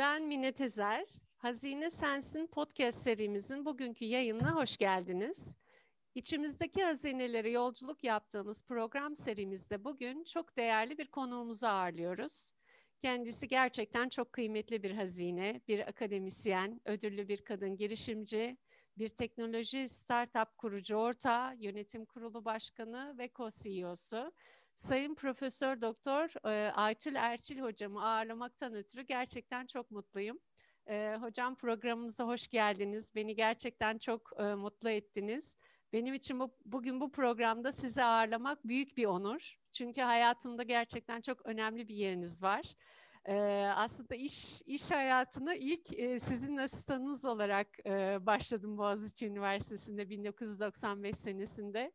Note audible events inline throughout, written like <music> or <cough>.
Ben Mine Tezer. Hazine Sensin podcast serimizin bugünkü yayınına hoş geldiniz. İçimizdeki hazinelere yolculuk yaptığımız program serimizde bugün çok değerli bir konuğumuzu ağırlıyoruz. Kendisi gerçekten çok kıymetli bir hazine, bir akademisyen, ödüllü bir kadın girişimci, bir teknoloji startup kurucu ortağı, yönetim kurulu başkanı ve co-CEO'su. Sayın Profesör Doktor e, Aytül Erçil hocamı ağırlamaktan ötürü gerçekten çok mutluyum. E, hocam programımıza hoş geldiniz. Beni gerçekten çok e, mutlu ettiniz. Benim için bu, bugün bu programda sizi ağırlamak büyük bir onur. Çünkü hayatımda gerçekten çok önemli bir yeriniz var. Ee, aslında iş iş hayatına ilk e, sizin asistanınız olarak e, başladım Boğaziçi Üniversitesi'nde 1995 senesinde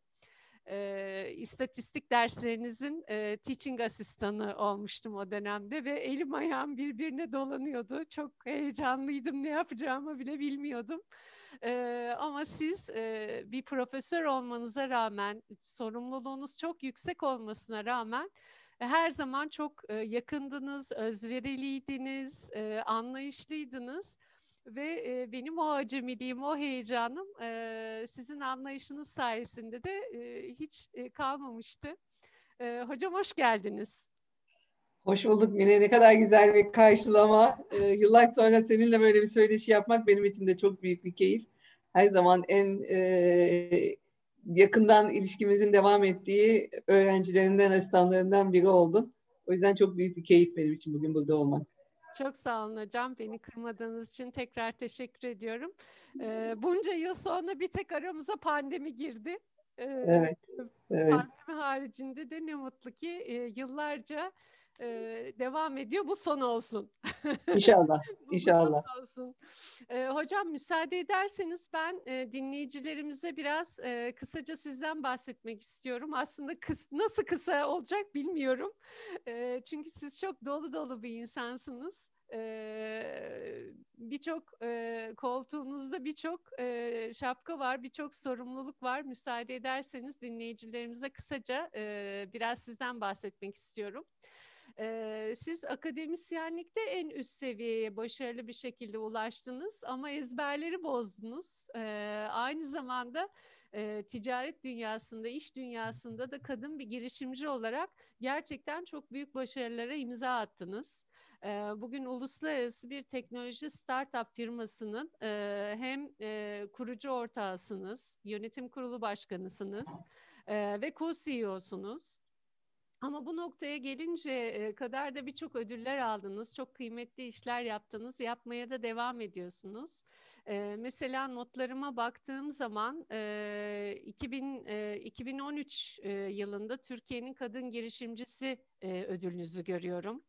e, istatistik derslerinizin e, teaching asistanı olmuştum o dönemde ve elim ayağım birbirine dolanıyordu. Çok heyecanlıydım, ne yapacağımı bile bilmiyordum. E, ama siz e, bir profesör olmanıza rağmen, sorumluluğunuz çok yüksek olmasına rağmen her zaman çok e, yakındınız, özveriliydiniz, e, anlayışlıydınız ve e, benim o acemiliğim, o heyecanım e, sizin anlayışınız sayesinde de e, hiç e, kalmamıştı. E, hocam hoş geldiniz. Hoş bulduk Mine. Ne kadar güzel bir karşılama. Ee, yıllar sonra seninle böyle bir söyleşi yapmak benim için de çok büyük bir keyif. Her zaman en e, yakından ilişkimizin devam ettiği öğrencilerinden, asistanlarından biri oldun. O yüzden çok büyük bir keyif benim için bugün burada olmak. Çok sağ olun hocam. Beni kırmadığınız için tekrar teşekkür ediyorum. Ee, bunca yıl sonra bir tek aramıza pandemi girdi. Ee, evet, evet. Pandemi haricinde de ne mutlu ki e, yıllarca e, devam ediyor. Bu son olsun. <laughs> İnşallah, inşallah. son olsun. E, hocam müsaade ederseniz ben e, dinleyicilerimize biraz e, kısaca sizden bahsetmek istiyorum. Aslında kıs, nasıl kısa olacak bilmiyorum. E, çünkü siz çok dolu dolu bir insansınız. Birçok koltuğunuzda birçok şapka var, birçok sorumluluk var. Müsaade ederseniz dinleyicilerimize kısaca biraz sizden bahsetmek istiyorum. Ee, siz akademisyenlikte en üst seviyeye başarılı bir şekilde ulaştınız ama ezberleri bozdunuz. Ee, aynı zamanda e, ticaret dünyasında, iş dünyasında da kadın bir girişimci olarak gerçekten çok büyük başarılara imza attınız. Bugün uluslararası bir teknoloji startup firmasının hem kurucu ortağısınız, yönetim kurulu başkanısınız ve co-CEO'sunuz. Ama bu noktaya gelince kadar da birçok ödüller aldınız, çok kıymetli işler yaptınız, yapmaya da devam ediyorsunuz. mesela notlarıma baktığım zaman 2000, 2013 yılında Türkiye'nin kadın girişimcisi ödülünüzü görüyorum.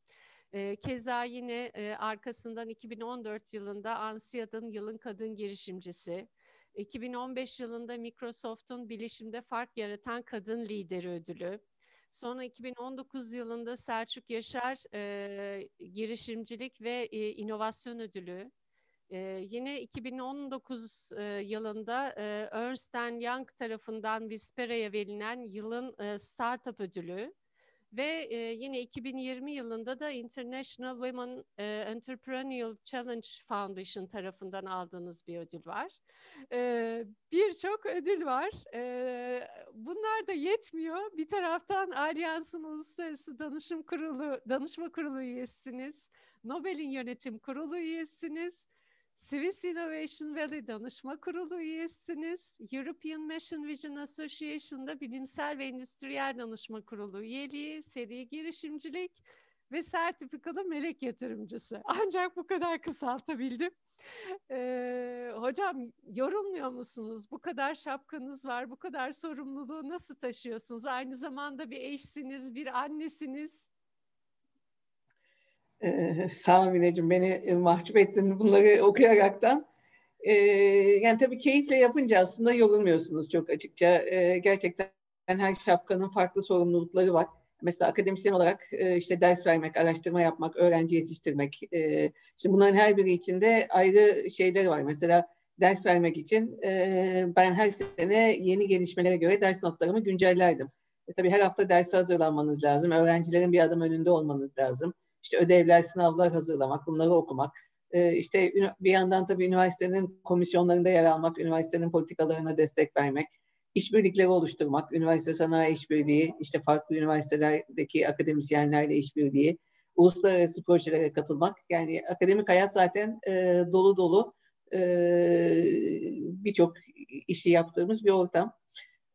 keza yine arkasından 2014 yılında Ansiyad'ın yılın kadın girişimcisi, 2015 yılında Microsoft'un bilişimde fark yaratan kadın lideri ödülü, Sonra 2019 yılında Selçuk Yaşar e, girişimcilik ve e, inovasyon ödülü. E, yine 2019 e, yılında e, Ernst Young tarafından Vispera'ya verilen yılın e, startup ödülü. Ve e, yine 2020 yılında da International Women e, Entrepreneurial Challenge Foundation tarafından aldığınız bir ödül var. E, Birçok ödül var. E, bunlar da yetmiyor. Bir taraftan Allianz'ın Uluslararası Danışım Kurulu, Danışma Kurulu üyesiniz. Nobel'in Yönetim Kurulu üyesiniz. Swiss Innovation Valley Danışma Kurulu üyesiniz. European Mission Vision Association'da bilimsel ve endüstriyel danışma kurulu üyeliği, seri girişimcilik ve sertifikalı melek yatırımcısı. <laughs> Ancak bu kadar kısaltabildim. Ee, hocam yorulmuyor musunuz? Bu kadar şapkanız var, bu kadar sorumluluğu nasıl taşıyorsunuz? Aynı zamanda bir eşsiniz, bir annesiniz. Ee, sağ ol Mineciğim, beni e, mahcup ettin bunları okuyaraktan. Ee, yani tabii keyifle yapınca aslında yorulmuyorsunuz çok açıkça. Ee, gerçekten her şapkanın farklı sorumlulukları var. Mesela akademisyen olarak e, işte ders vermek, araştırma yapmak, öğrenci yetiştirmek. E, şimdi bunların her biri içinde ayrı şeyleri var. Mesela ders vermek için e, ben her sene yeni gelişmelere göre ders notlarımı güncellerdim. E, tabii her hafta derse hazırlanmanız lazım. Öğrencilerin bir adım önünde olmanız lazım işte ödevler, sınavlar hazırlamak, bunları okumak. E, işte bir yandan tabii üniversitenin komisyonlarında yer almak, üniversitenin politikalarına destek vermek, işbirlikleri oluşturmak, üniversite sanayi işbirliği, işte farklı üniversitelerdeki akademisyenlerle işbirliği, uluslararası projelere katılmak. Yani akademik hayat zaten e, dolu dolu e, birçok işi yaptığımız bir ortam.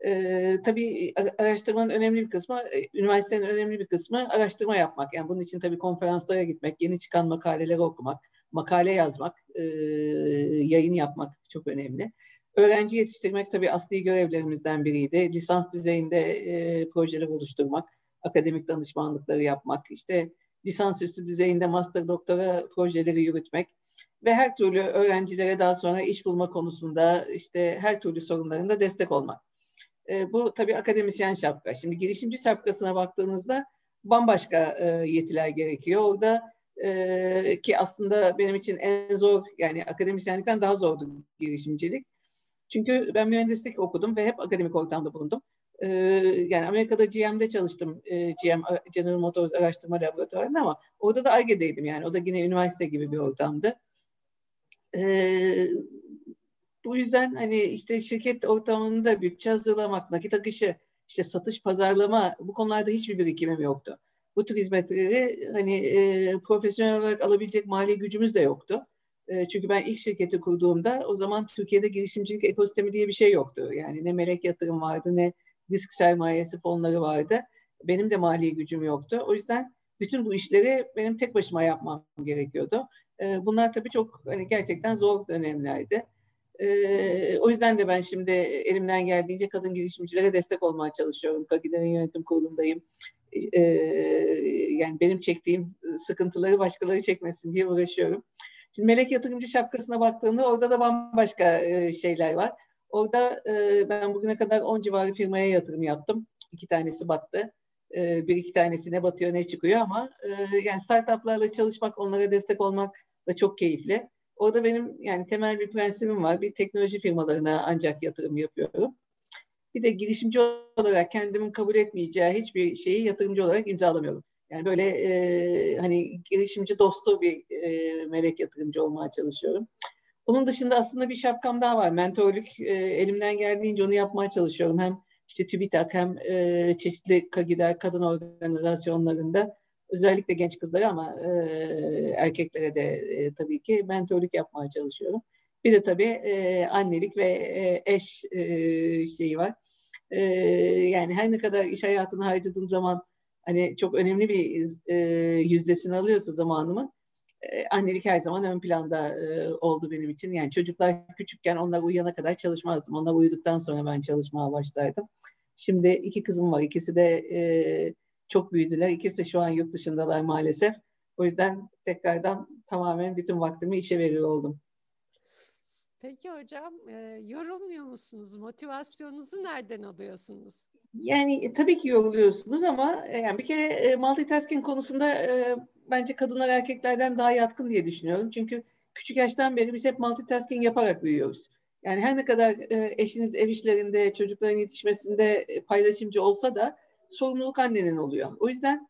E, tabii araştırmanın önemli bir kısmı, e, üniversitenin önemli bir kısmı araştırma yapmak. Yani bunun için tabii konferanslara gitmek, yeni çıkan makaleleri okumak, makale yazmak, e, yayın yapmak çok önemli. Öğrenci yetiştirmek tabii asli görevlerimizden biriydi. Lisans düzeyinde e, projeler oluşturmak, akademik danışmanlıkları yapmak, işte lisansüstü düzeyinde master doktora projeleri yürütmek ve her türlü öğrencilere daha sonra iş bulma konusunda işte her türlü sorunlarında destek olmak. E, bu tabii akademisyen şapka. Şimdi girişimci şapkasına baktığınızda bambaşka e, yetiler gerekiyor. Orada e, ki aslında benim için en zor yani akademisyenlikten daha zordu girişimcilik. Çünkü ben mühendislik okudum ve hep akademik ortamda bulundum. Ee, yani Amerika'da GM'de çalıştım. Ee, GM General Motors Araştırma Laboratuvarı'nda ama orada da ARGE'deydim yani. O da yine üniversite gibi bir ortamdı. Ee, bu yüzden hani işte şirket ortamında bütçe hazırlamak, nakit akışı, işte satış, pazarlama bu konularda hiçbir birikimim yoktu. Bu tür hizmetleri hani e, profesyonel olarak alabilecek mali gücümüz de yoktu. E, çünkü ben ilk şirketi kurduğumda o zaman Türkiye'de girişimcilik ekosistemi diye bir şey yoktu. Yani ne melek yatırım vardı ne risk sermayesi fonları vardı. Benim de mali gücüm yoktu. O yüzden bütün bu işleri benim tek başıma yapmam gerekiyordu. Bunlar tabii çok hani gerçekten zor dönemlerdi. O yüzden de ben şimdi elimden geldiğince kadın girişimcilere destek olmaya çalışıyorum. Kagider'in yönetim kurulundayım. yani benim çektiğim sıkıntıları başkaları çekmesin diye uğraşıyorum. Şimdi melek yatırımcı şapkasına baktığında orada da bambaşka şeyler var. Orada ben bugüne kadar 10 civarı firmaya yatırım yaptım. İki tanesi battı. Bir iki tanesi ne batıyor ne çıkıyor ama e, yani startuplarla çalışmak, onlara destek olmak da çok keyifli. Orada benim yani temel bir prensibim var. Bir teknoloji firmalarına ancak yatırım yapıyorum. Bir de girişimci olarak kendimin kabul etmeyeceği hiçbir şeyi yatırımcı olarak imzalamıyorum. Yani böyle e, hani girişimci dostu bir e, melek yatırımcı olmaya çalışıyorum. Onun dışında aslında bir şapkam daha var. Mentörlük e, elimden geldiğince onu yapmaya çalışıyorum. Hem işte TÜBİTAK hem e, çeşitli KAGİDER kadın organizasyonlarında özellikle genç kızlara ama e, erkeklere de e, tabii ki mentörlük yapmaya çalışıyorum. Bir de tabii e, annelik ve e, eş e, şeyi var. E, yani her ne kadar iş hayatını harcadığım zaman hani çok önemli bir e, yüzdesini alıyorsa zamanımın e, annelik her zaman ön planda e, oldu benim için. Yani çocuklar küçükken onlar uyuyana kadar çalışmazdım. Onlar uyuduktan sonra ben çalışmaya başlardım. Şimdi iki kızım var. İkisi de e, çok büyüdüler. İkisi de şu an yurt dışındalar maalesef. O yüzden tekrardan tamamen bütün vaktimi işe veriyor oldum. Peki hocam e, yorulmuyor musunuz? Motivasyonunuzu nereden alıyorsunuz? Yani e, tabii ki yoruluyorsunuz ama e, yani bir kere e, multitasking konusunda e, bence kadınlar erkeklerden daha yatkın diye düşünüyorum. Çünkü küçük yaştan beri biz hep multitasking yaparak büyüyoruz. Yani her ne kadar e, eşiniz ev işlerinde, çocukların yetişmesinde e, paylaşımcı olsa da sorumluluk annenin oluyor. O yüzden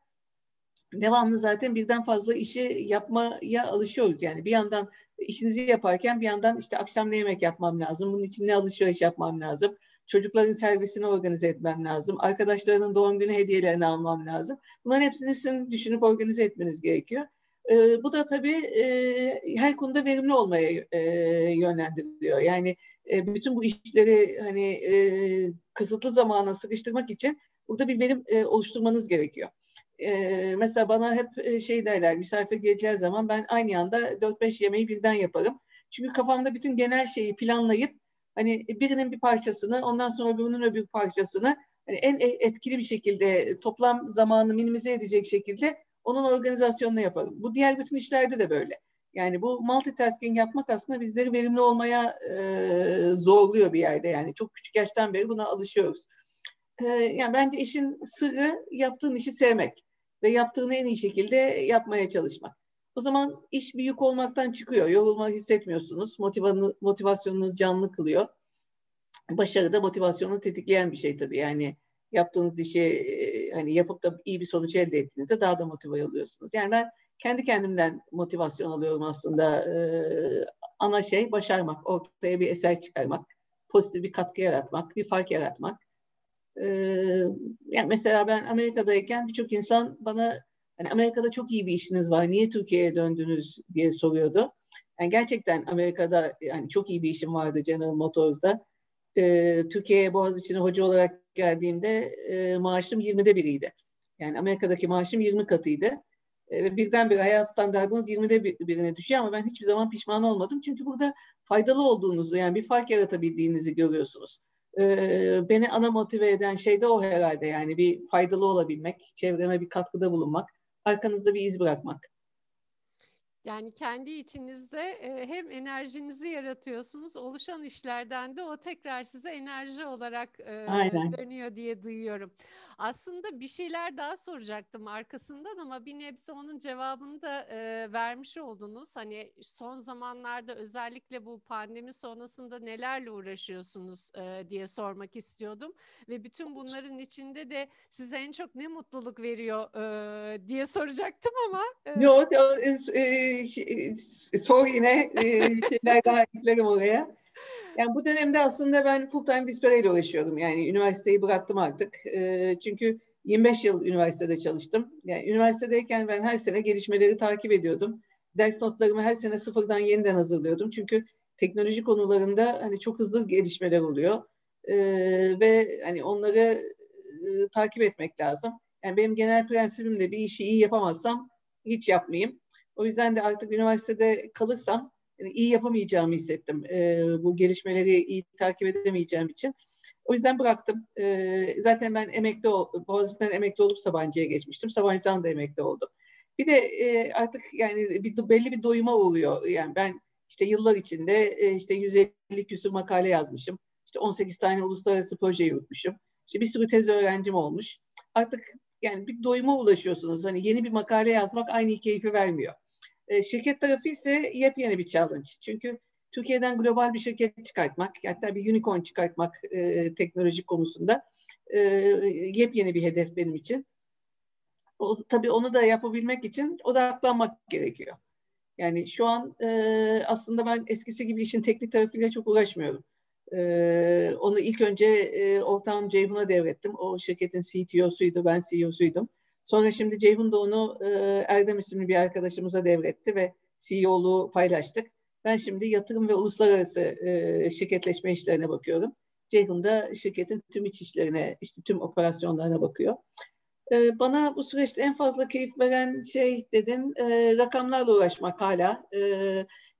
devamlı zaten birden fazla işi yapmaya alışıyoruz. Yani bir yandan işinizi yaparken bir yandan işte akşam ne yemek yapmam lazım, bunun için ne alışveriş yapmam lazım Çocukların servisini organize etmem lazım. Arkadaşlarının doğum günü hediyelerini almam lazım. Bunların hepsini sizin düşünüp organize etmeniz gerekiyor. E, bu da tabii e, her konuda verimli olmaya e, yönlendiriyor. Yani e, bütün bu işleri hani e, kısıtlı zamana sıkıştırmak için burada bir verim e, oluşturmanız gerekiyor. E, mesela bana hep şey derler, misafir geleceği zaman ben aynı anda 4-5 yemeği birden yaparım. Çünkü kafamda bütün genel şeyi planlayıp hani birinin bir parçasını ondan sonra öbürünün öbür parçasını hani en e, etkili bir şekilde toplam zamanını minimize edecek şekilde onun organizasyonunu yaparım. Bu diğer bütün işlerde de böyle. Yani bu multitasking yapmak aslında bizleri verimli olmaya e, zorluyor bir yerde yani. Çok küçük yaştan beri buna alışıyoruz. E, yani bence işin sırrı yaptığın işi sevmek ve yaptığını en iyi şekilde yapmaya çalışmak. O zaman iş bir yük olmaktan çıkıyor. Yorulma hissetmiyorsunuz. motivasyonunuz canlı kılıyor. Başarı da motivasyonu tetikleyen bir şey tabii. Yani yaptığınız işi hani yapıp da iyi bir sonuç elde ettiğinizde daha da motive oluyorsunuz. Yani ben kendi kendimden motivasyon alıyorum aslında. Ee, ana şey başarmak, ortaya bir eser çıkarmak, pozitif bir katkı yaratmak, bir fark yaratmak. Ee, yani mesela ben Amerika'dayken birçok insan bana hani Amerika'da çok iyi bir işiniz var, niye Türkiye'ye döndünüz diye soruyordu. Yani gerçekten Amerika'da yani çok iyi bir işim vardı General Motors'da. Ee, Türkiye'ye Boğaziçi'ne hoca olarak geldiğimde e, maaşım 20'de biriydi. Yani Amerika'daki maaşım 20 katıydı. E, ve birdenbire hayat standartınız 20'de birine düşüyor ama ben hiçbir zaman pişman olmadım. Çünkü burada faydalı olduğunuzu yani bir fark yaratabildiğinizi görüyorsunuz. Beni ana motive eden şey de o herhalde yani bir faydalı olabilmek, çevreme bir katkıda bulunmak, arkanızda bir iz bırakmak. Yani kendi içinizde hem enerjinizi yaratıyorsunuz, oluşan işlerden de o tekrar size enerji olarak e, dönüyor diye duyuyorum. Aslında bir şeyler daha soracaktım arkasından ama bir nebze onun cevabını da vermiş oldunuz. Hani son zamanlarda özellikle bu pandemi sonrasında nelerle uğraşıyorsunuz diye sormak istiyordum. Ve bütün bunların içinde de size en çok ne mutluluk veriyor diye soracaktım ama. Yok, sor yine e, şeyler daha eklerim oraya. Yani bu dönemde aslında ben full time Vispera ile uğraşıyordum. Yani üniversiteyi bıraktım artık. E, çünkü 25 yıl üniversitede çalıştım. Yani üniversitedeyken ben her sene gelişmeleri takip ediyordum. Ders notlarımı her sene sıfırdan yeniden hazırlıyordum. Çünkü teknoloji konularında hani çok hızlı gelişmeler oluyor. E, ve hani onları e, takip etmek lazım. Yani benim genel prensibim de bir işi iyi yapamazsam hiç yapmayayım. O yüzden de artık üniversitede kalırsam iyi yapamayacağımı hissettim. E, bu gelişmeleri iyi takip edemeyeceğim için. O yüzden bıraktım. E, zaten ben emekli Boğaziçi'nden emekli olup Sabancı'ya geçmiştim. Sabancı'dan da emekli oldum. Bir de e, artık yani bir, belli bir doyuma uğruyor. Yani ben işte yıllar içinde e, işte 150 küsur makale yazmışım. İşte 18 tane uluslararası proje yürütmüşüm. İşte bir sürü tez öğrencim olmuş. Artık yani bir doyuma ulaşıyorsunuz. Hani yeni bir makale yazmak aynı keyfi vermiyor. E, şirket tarafı ise yepyeni bir challenge. Çünkü Türkiye'den global bir şirket çıkartmak, hatta bir unicorn çıkartmak e, teknoloji konusunda e, yepyeni bir hedef benim için. O, tabii onu da yapabilmek için odaklanmak gerekiyor. Yani şu an e, aslında ben eskisi gibi işin teknik tarafıyla çok uğraşmıyorum. E, onu ilk önce e, ortağım Ceyhun'a devrettim. O şirketin CTO'suydu, ben CEO'suydum. Sonra şimdi Ceyhun da onu e, Erdem isimli bir arkadaşımıza devretti ve CEO'luğu paylaştık. Ben şimdi yatırım ve uluslararası e, şirketleşme işlerine bakıyorum. Ceyhun da şirketin tüm iç işlerine, işte tüm operasyonlarına bakıyor. E, bana bu süreçte en fazla keyif veren şey dedin, e, rakamlarla uğraşmak hala. E,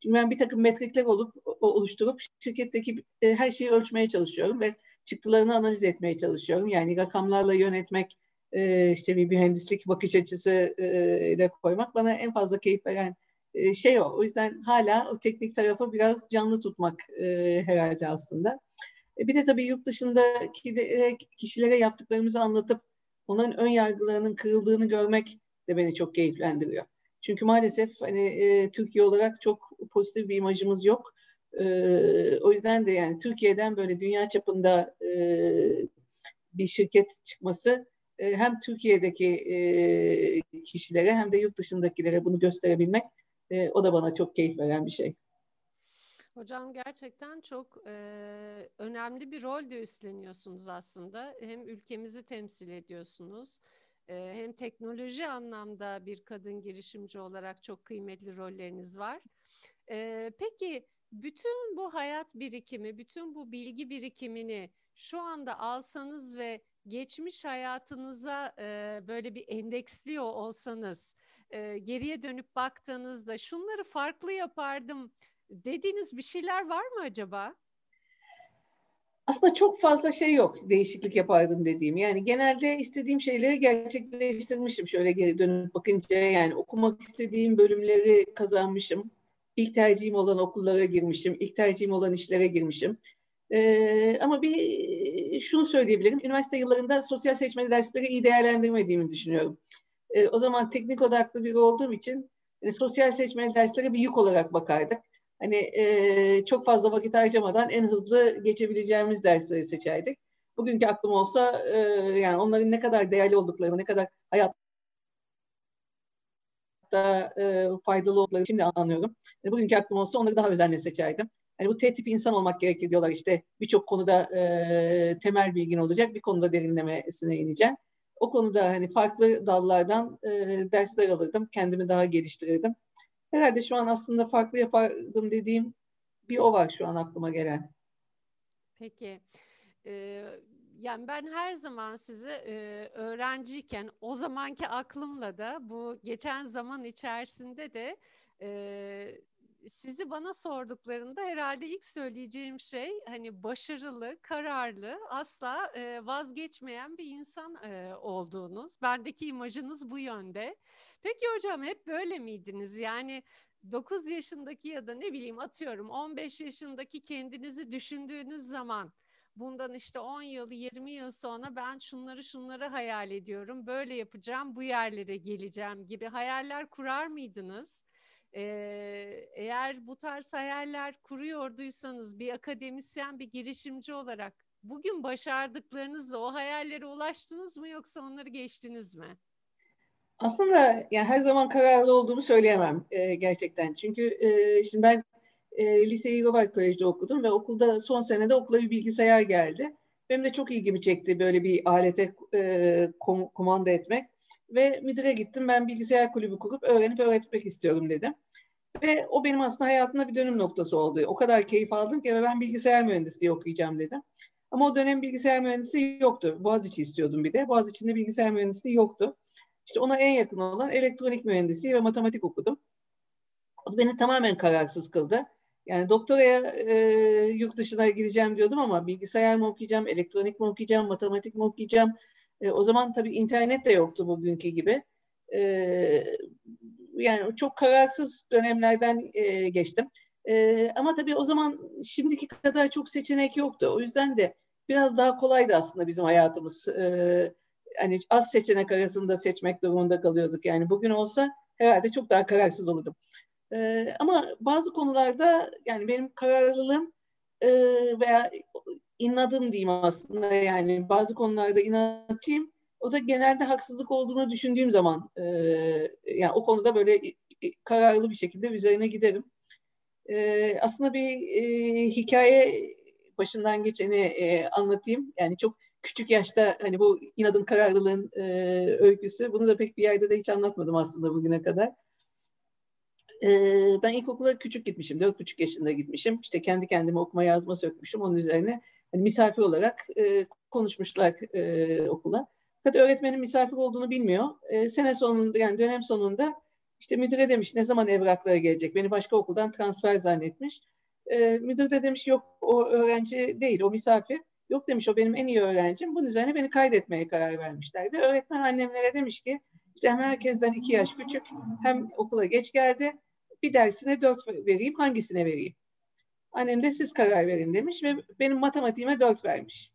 çünkü ben bir takım metrikler olup oluşturup şirketteki e, her şeyi ölçmeye çalışıyorum ve çıktılarını analiz etmeye çalışıyorum. Yani rakamlarla yönetmek, e, işte bir mühendislik bakış açısı e, ile koymak bana en fazla keyif veren şey o. O yüzden hala o teknik tarafı biraz canlı tutmak herhalde aslında. Bir de tabii yurt dışındaki kişilere yaptıklarımızı anlatıp onların ön yargılarının kırıldığını görmek de beni çok keyiflendiriyor. Çünkü maalesef hani e, Türkiye olarak çok pozitif bir imajımız yok. E, o yüzden de yani Türkiye'den böyle dünya çapında e, bir şirket çıkması e, hem Türkiye'deki e, kişilere hem de yurt dışındakilere bunu gösterebilmek e, o da bana çok keyif veren bir şey. Hocam gerçekten çok e, önemli bir rol de üstleniyorsunuz aslında. Hem ülkemizi temsil ediyorsunuz, hem teknoloji anlamda bir kadın girişimci olarak çok kıymetli rolleriniz var. E, peki bütün bu hayat birikimi, bütün bu bilgi birikimini şu anda alsanız ve geçmiş hayatınıza e, böyle bir endeksliyor olsanız, e, geriye dönüp baktığınızda şunları farklı yapardım dediğiniz bir şeyler var mı acaba? Aslında çok fazla şey yok değişiklik yapardım dediğim. Yani genelde istediğim şeyleri gerçekleştirmişim şöyle geri dönüp bakınca. Yani okumak istediğim bölümleri kazanmışım. İlk tercihim olan okullara girmişim. İlk tercihim olan işlere girmişim. Ee, ama bir şunu söyleyebilirim. Üniversite yıllarında sosyal seçmeli dersleri iyi değerlendirmediğimi düşünüyorum. Ee, o zaman teknik odaklı biri olduğum için yani sosyal seçmeli derslere bir yük olarak bakardık. Hani e, çok fazla vakit harcamadan en hızlı geçebileceğimiz dersleri seçerdik. Bugünkü aklım olsa e, yani onların ne kadar değerli olduklarını, ne kadar hayatta hayatta e, faydalı oldukları şimdi anlıyorum. Yani bugünkü aklım olsa onları daha özenle seçerdim. Yani bu T tipi insan olmak gerekir diyorlar işte birçok konuda e, temel bilgin olacak bir konuda derinlemesine ineceğim. O konuda hani farklı dallardan e, dersler alırdım, kendimi daha geliştirirdim. Herhalde şu an aslında farklı yapardım dediğim bir o var şu an aklıma gelen. Peki. Ee, yani ben her zaman size e, öğrenciyken o zamanki aklımla da bu geçen zaman içerisinde de e, sizi bana sorduklarında herhalde ilk söyleyeceğim şey hani başarılı, kararlı, asla e, vazgeçmeyen bir insan e, olduğunuz. Bendeki imajınız bu yönde. Peki hocam hep böyle miydiniz? Yani 9 yaşındaki ya da ne bileyim atıyorum 15 yaşındaki kendinizi düşündüğünüz zaman bundan işte 10 yıl 20 yıl sonra ben şunları şunları hayal ediyorum böyle yapacağım bu yerlere geleceğim gibi hayaller kurar mıydınız? Ee, eğer bu tarz hayaller kuruyorduysanız bir akademisyen bir girişimci olarak bugün başardıklarınızla o hayallere ulaştınız mı yoksa onları geçtiniz mi? Aslında yani her zaman kararlı olduğumu söyleyemem e, gerçekten. Çünkü e, şimdi ben e, liseyi Robert Kolej'de okudum ve okulda son senede okula bir bilgisayar geldi. Benim de çok ilgimi çekti böyle bir alete e, kom kumanda etmek. Ve müdüre gittim ben bilgisayar kulübü kurup öğrenip öğretmek istiyorum dedim. Ve o benim aslında hayatımda bir dönüm noktası oldu. O kadar keyif aldım ki ben bilgisayar mühendisliği okuyacağım dedim. Ama o dönem bilgisayar mühendisliği yoktu. Boğaziçi istiyordum bir de. Boğaziçi'nde bilgisayar mühendisliği yoktu. İşte ona en yakın olan elektronik mühendisliği ve matematik okudum. O beni tamamen kararsız kıldı. Yani doktoraya e, yurt dışına gideceğim diyordum ama bilgisayar mı okuyacağım, elektronik mi okuyacağım, matematik mi okuyacağım? E, o zaman tabii internet de yoktu bugünkü gibi. E, yani çok kararsız dönemlerden e, geçtim. E, ama tabii o zaman şimdiki kadar çok seçenek yoktu. O yüzden de biraz daha kolaydı aslında bizim hayatımız. E, hani az seçenek arasında seçmek durumunda kalıyorduk. Yani bugün olsa herhalde çok daha kararsız olurdum. Ee, ama bazı konularda yani benim kararlılığım e, veya inadım diyeyim aslında yani bazı konularda inatçıyım. O da genelde haksızlık olduğunu düşündüğüm zaman e, yani o konuda böyle kararlı bir şekilde üzerine giderim. E, aslında bir e, hikaye başından geçeni e, anlatayım. Yani çok küçük yaşta hani bu inadın kararlılığın e, öyküsü. Bunu da pek bir yerde de hiç anlatmadım aslında bugüne kadar. E, ben ilkokula küçük gitmişim. Dört buçuk yaşında gitmişim. İşte kendi kendime okuma yazma sökmüşüm. Onun üzerine hani misafir olarak e, konuşmuşlar e, okula. Fakat öğretmenin misafir olduğunu bilmiyor. E, sene sonunda yani dönem sonunda işte müdüre demiş ne zaman evrakları gelecek. Beni başka okuldan transfer zannetmiş. E, müdür de demiş yok o öğrenci değil o misafir. Yok demiş o benim en iyi öğrencim. Bunun üzerine beni kaydetmeye karar vermişler. Ve öğretmen annemlere demiş ki işte hem herkesten iki yaş küçük hem okula geç geldi. Bir dersine dört vereyim hangisine vereyim? Annem de siz karar verin demiş ve benim matematiğime dört vermiş.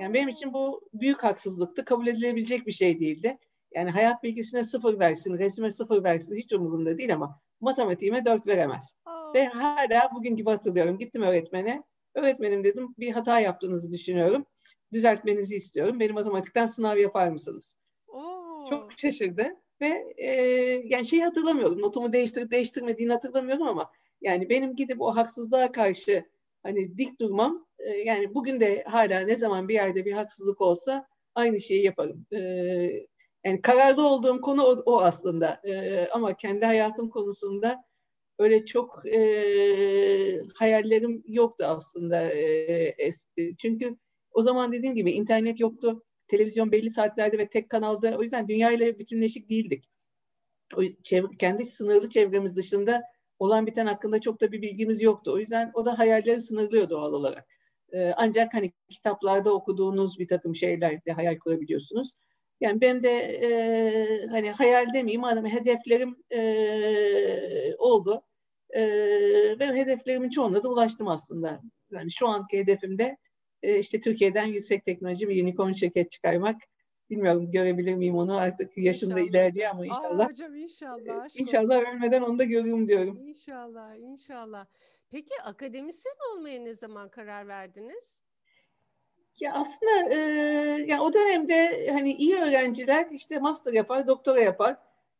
Yani benim için bu büyük haksızlıktı. Kabul edilebilecek bir şey değildi. Yani hayat bilgisine sıfır versin, resme sıfır versin hiç umurumda değil ama matematiğime dört veremez. Ve hala bugün gibi hatırlıyorum. Gittim öğretmene. Öğretmenim dedim bir hata yaptığınızı düşünüyorum. Düzeltmenizi istiyorum. Benim matematikten sınav yapar mısınız? Oo. Çok şaşırdı ve e, yani şeyi hatırlamıyorum. Notumu değiştirip değiştirmediğini hatırlamıyorum ama yani benim gidip o haksızlığa karşı hani dik durmam e, yani bugün de hala ne zaman bir yerde bir haksızlık olsa aynı şeyi yaparım. E, yani kararlı olduğum konu o, o aslında e, ama kendi hayatım konusunda öyle çok e, hayallerim yoktu aslında. E, es, çünkü o zaman dediğim gibi internet yoktu. Televizyon belli saatlerde ve tek kanalda. O yüzden dünyayla bütünleşik değildik. O, çev- kendi sınırlı çevremiz dışında olan biten hakkında çok da bir bilgimiz yoktu. O yüzden o da hayalleri sınırlıyor doğal olarak. E, ancak hani kitaplarda okuduğunuz bir takım şeylerle hayal kurabiliyorsunuz. Yani benim de e, hani hayal demeyeyim ama hedeflerim e, oldu. E, ve hedeflerimin çoğuna da ulaştım aslında. Yani şu anki hedefimde e, işte Türkiye'den yüksek teknoloji bir unicorn şirket çıkarmak. Bilmiyorum görebilir miyim onu artık yaşında ilerliyor ama inşallah. Aa, hocam inşallah. İnşallah olsun. ölmeden onu da görürüm diyorum. İnşallah, inşallah. Peki akademisyen olmaya ne zaman karar verdiniz? Ya aslında e, yani o dönemde hani iyi öğrenciler işte master yapar, doktora yapar.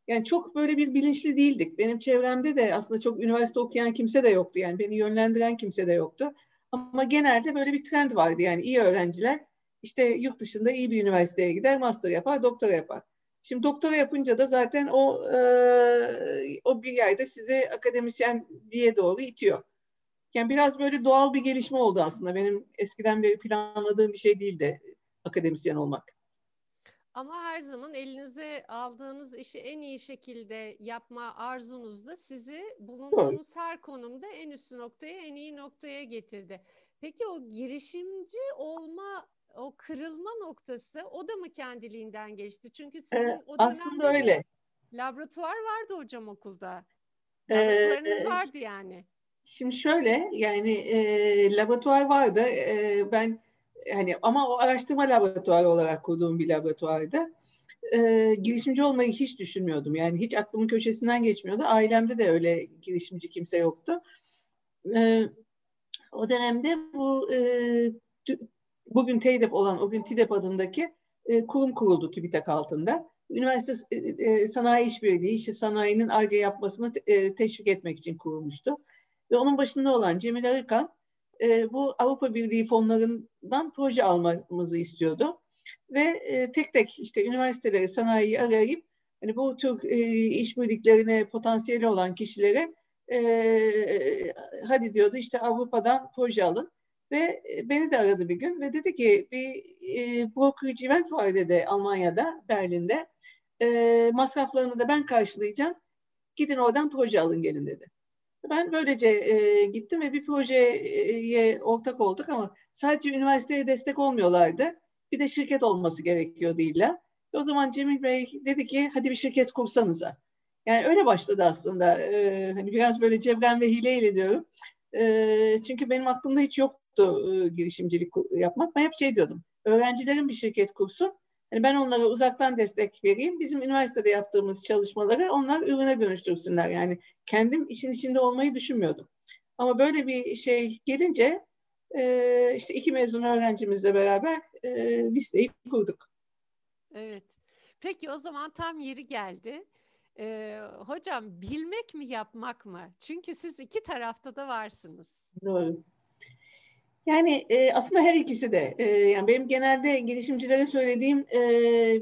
Yani çok böyle bir bilinçli değildik. Benim çevremde de aslında çok üniversite okuyan kimse de yoktu. Yani beni yönlendiren kimse de yoktu. Ama genelde böyle bir trend vardı. Yani iyi öğrenciler işte yurt dışında iyi bir üniversiteye gider, master yapar, doktora yapar. Şimdi doktora yapınca da zaten o e, o bir yerde sizi akademisyenliğe doğru itiyor. Yani biraz böyle doğal bir gelişme oldu aslında. Benim eskiden beri planladığım bir şey değildi akademisyen olmak. Ama her zaman elinize aldığınız işi en iyi şekilde yapma arzunuz da sizi bulunduğunuz Doğru. her konumda en üst noktaya, en iyi noktaya getirdi. Peki o girişimci olma, o kırılma noktası o da mı kendiliğinden geçti? Çünkü sizin ee, o aslında öyle. Laboratuvar vardı hocam okulda. Laboratuvarınız ee, vardı yani. Şimdi şöyle yani e, laboratuvar vardı. E, ben hani ama o araştırma laboratuvarı olarak kurduğum bir laboratuvardı. E, girişimci olmayı hiç düşünmüyordum. Yani hiç aklımın köşesinden geçmiyordu. Ailemde de öyle girişimci kimse yoktu. E, o dönemde bu e, bugün TEDEP olan, o gün TİDEP adındaki e, kurum kuruldu TÜBİTAK altında. Üniversite e, e, Sanayi İşbirliği, işte sanayinin ARGE yapmasını e, teşvik etmek için kurulmuştu. Ve onun başında olan Cemil Arıkan e, bu Avrupa Birliği fonlarından proje almamızı istiyordu. Ve e, tek tek işte üniversiteleri, sanayiyi arayıp hani bu tür e, işbirliklerine potansiyeli olan kişilere e, hadi diyordu işte Avrupa'dan proje alın. Ve e, beni de aradı bir gün ve dedi ki bir e, brokerage event var dedi Almanya'da, Berlin'de. E, masraflarını da ben karşılayacağım. Gidin oradan proje alın gelin dedi. Ben böylece e, gittim ve bir projeye ortak olduk ama sadece üniversiteye destek olmuyorlardı. Bir de şirket olması gerekiyor illa. O zaman Cemil Bey dedi ki hadi bir şirket kursanıza. Yani öyle başladı aslında. E, hani biraz böyle cebren ve hileyle diyorum. E, çünkü benim aklımda hiç yoktu e, girişimcilik yapmak. Ben hep şey diyordum. Öğrencilerin bir şirket kursun. Yani ben onlara uzaktan destek vereyim. Bizim üniversitede yaptığımız çalışmaları onlar ürüne dönüştürsünler. Yani kendim işin içinde olmayı düşünmüyordum. Ama böyle bir şey gelince e, işte iki mezun öğrencimizle beraber e, Vista'yı kurduk. Evet. Peki o zaman tam yeri geldi. Ee, hocam bilmek mi yapmak mı? Çünkü siz iki tarafta da varsınız. Doğru. Yani e, aslında her ikisi de. E, yani benim genelde girişimcilere söylediğim e,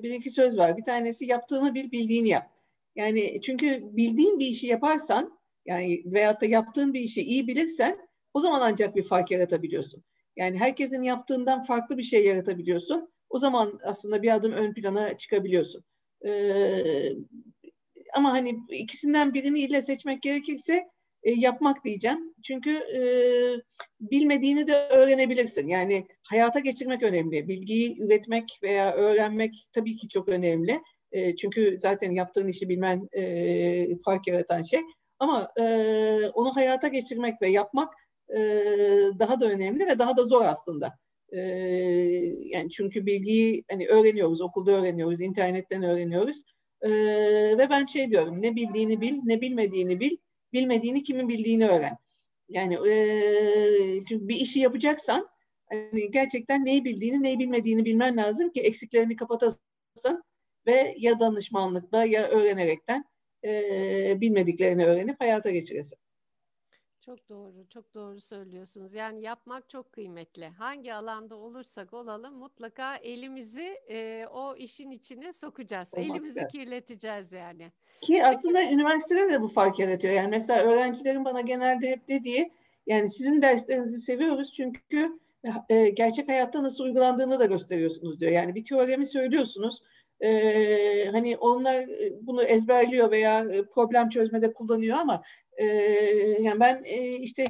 bir iki söz var. Bir tanesi yaptığını bil, bildiğini yap. Yani çünkü bildiğin bir işi yaparsan, yani veyahut da yaptığın bir işi iyi bilirsen, o zaman ancak bir fark yaratabiliyorsun. Yani herkesin yaptığından farklı bir şey yaratabiliyorsun. O zaman aslında bir adım ön plana çıkabiliyorsun. Ee, ama hani ikisinden birini ille seçmek gerekirse e, yapmak diyeceğim. Çünkü e, bilmediğini de öğrenebilirsin. Yani hayata geçirmek önemli. Bilgiyi üretmek veya öğrenmek tabii ki çok önemli. E, çünkü zaten yaptığın işi bilmen e, fark yaratan şey. Ama e, onu hayata geçirmek ve yapmak e, daha da önemli ve daha da zor aslında. E, yani çünkü bilgiyi hani öğreniyoruz, okulda öğreniyoruz, internetten öğreniyoruz. E, ve ben şey diyorum, ne bildiğini bil, ne bilmediğini bil bilmediğini kimin bildiğini öğren. Yani e, çünkü bir işi yapacaksan hani gerçekten neyi bildiğini neyi bilmediğini bilmen lazım ki eksiklerini kapatasın ve ya danışmanlıkla ya öğrenerekten e, bilmediklerini öğrenip hayata geçiresin. Çok doğru, çok doğru söylüyorsunuz. Yani yapmak çok kıymetli. Hangi alanda olursak olalım mutlaka elimizi e, o işin içine sokacağız. Olmak elimizi kirleteceğiz yani. Ki aslında üniversitede de bu fark yaratıyor. Yani mesela öğrencilerin bana genelde hep dediği yani sizin derslerinizi seviyoruz çünkü e, gerçek hayatta nasıl uygulandığını da gösteriyorsunuz diyor. Yani bir teoremi söylüyorsunuz. E, hani onlar bunu ezberliyor veya problem çözmede kullanıyor ama e, yani ben e, işte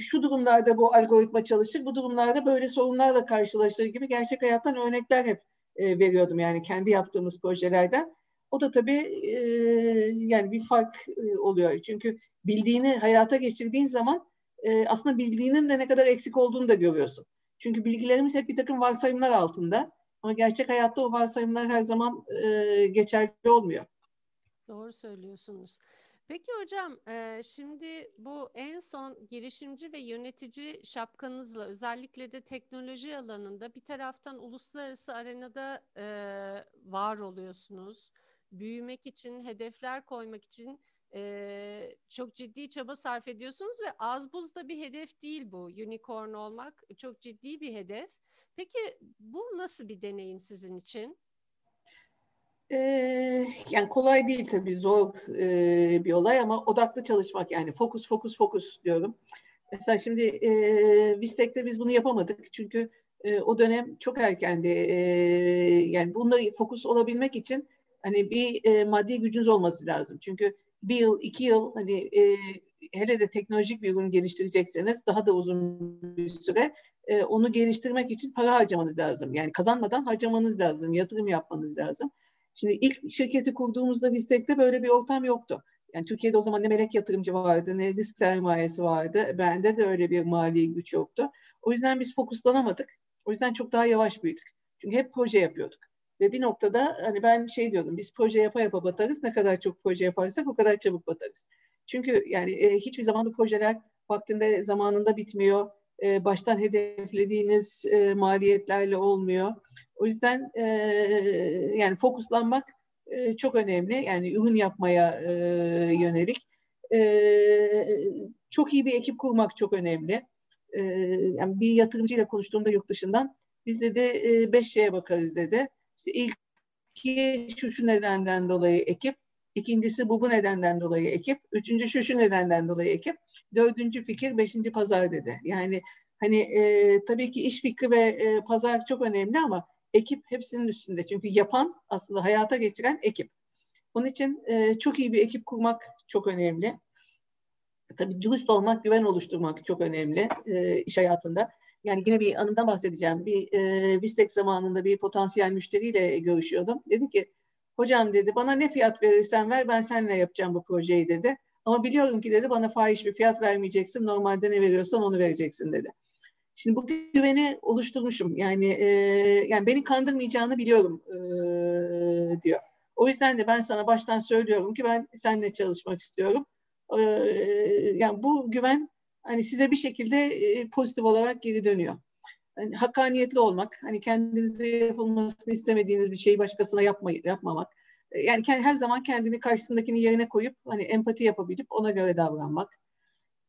şu durumlarda bu algoritma çalışır, bu durumlarda böyle sorunlarla karşılaşır gibi gerçek hayattan örnekler hep e, veriyordum yani kendi yaptığımız projelerden. O da tabii e, yani bir fark e, oluyor. Çünkü bildiğini hayata geçirdiğin zaman e, aslında bildiğinin de ne kadar eksik olduğunu da görüyorsun. Çünkü bilgilerimiz hep bir takım varsayımlar altında. Ama gerçek hayatta o varsayımlar her zaman e, geçerli olmuyor. Doğru söylüyorsunuz. Peki hocam, şimdi bu en son girişimci ve yönetici şapkanızla özellikle de teknoloji alanında bir taraftan uluslararası arenada var oluyorsunuz büyümek için, hedefler koymak için çok ciddi çaba sarf ediyorsunuz ve az buzda bir hedef değil bu unicorn olmak. Çok ciddi bir hedef. Peki bu nasıl bir deneyim sizin için? Ee, yani kolay değil tabii zor e, bir olay ama odaklı çalışmak yani fokus fokus fokus diyorum. Mesela şimdi e, Vistek'te biz bunu yapamadık çünkü e, o dönem çok erkendi. E, yani bunda fokus olabilmek için hani bir e, maddi gücünüz olması lazım. Çünkü bir yıl, iki yıl hani e, hele de teknolojik bir ürün geliştirecekseniz daha da uzun bir süre e, onu geliştirmek için para harcamanız lazım. Yani kazanmadan harcamanız lazım, yatırım yapmanız lazım. Şimdi ilk şirketi kurduğumuzda Vistek'te böyle bir ortam yoktu. Yani Türkiye'de o zaman ne melek yatırımcı vardı, ne risk sermayesi vardı. Bende de öyle bir mali güç yoktu. O yüzden biz fokuslanamadık. O yüzden çok daha yavaş büyüdük. Çünkü hep proje yapıyorduk. Ve bir noktada hani ben şey diyordum, biz proje yapa yapa batarız. Ne kadar çok proje yaparsak o kadar çabuk batarız. Çünkü yani e, hiçbir zaman bu projeler vaktinde zamanında bitmiyor. E, baştan hedeflediğiniz e, maliyetlerle olmuyor. O yüzden e, yani fokuslanmak e, çok önemli. Yani ürün yapmaya e, yönelik. E, çok iyi bir ekip kurmak çok önemli. E, yani bir yatırımcıyla konuştuğumda yurt dışından biz de e, beş şeye bakarız dedi. İşte ilk şu şu nedenden dolayı ekip, ikincisi bu bu nedenden dolayı ekip, üçüncü şu şu nedenden dolayı ekip, dördüncü fikir, beşinci pazar dedi. Yani hani e, tabii ki iş fikri ve e, pazar çok önemli ama ekip hepsinin üstünde. Çünkü yapan aslında hayata geçiren ekip. Onun için e, çok iyi bir ekip kurmak çok önemli. Tabii dürüst olmak, güven oluşturmak çok önemli e, iş hayatında. Yani yine bir anımdan bahsedeceğim. Bir e, Vistek zamanında bir potansiyel müşteriyle görüşüyordum. Dedi ki, hocam dedi bana ne fiyat verirsen ver ben seninle yapacağım bu projeyi dedi. Ama biliyorum ki dedi bana fahiş bir fiyat vermeyeceksin. Normalde ne veriyorsan onu vereceksin dedi. Şimdi bu güveni oluşturmuşum. Yani e, yani beni kandırmayacağını biliyorum e, diyor. O yüzden de ben sana baştan söylüyorum ki ben seninle çalışmak istiyorum. E, yani bu güven hani size bir şekilde e, pozitif olarak geri dönüyor. Yani hakkaniyetli olmak, hani kendinize yapılmasını istemediğiniz bir şeyi başkasına yapma, yapmamak. E, yani her zaman kendini karşısındakinin yerine koyup hani empati yapabilip ona göre davranmak.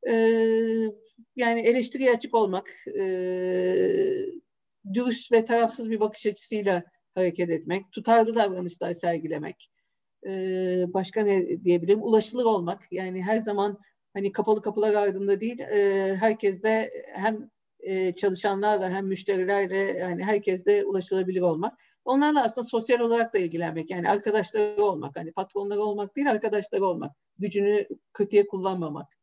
Ee, yani eleştiriye açık olmak, e, dürüst ve tarafsız bir bakış açısıyla hareket etmek, tutarlı davranışlar sergilemek. Ee, başka ne diyebilirim? Ulaşılır olmak. Yani her zaman hani kapalı kapılar ardında değil, e, herkes de hem e, çalışanlarla hem müşterilerle yani herkes de ulaşılabilir olmak. Onlarla aslında sosyal olarak da ilgilenmek. Yani arkadaşları olmak. Hani patronları olmak değil, arkadaşları olmak. Gücünü kötüye kullanmamak.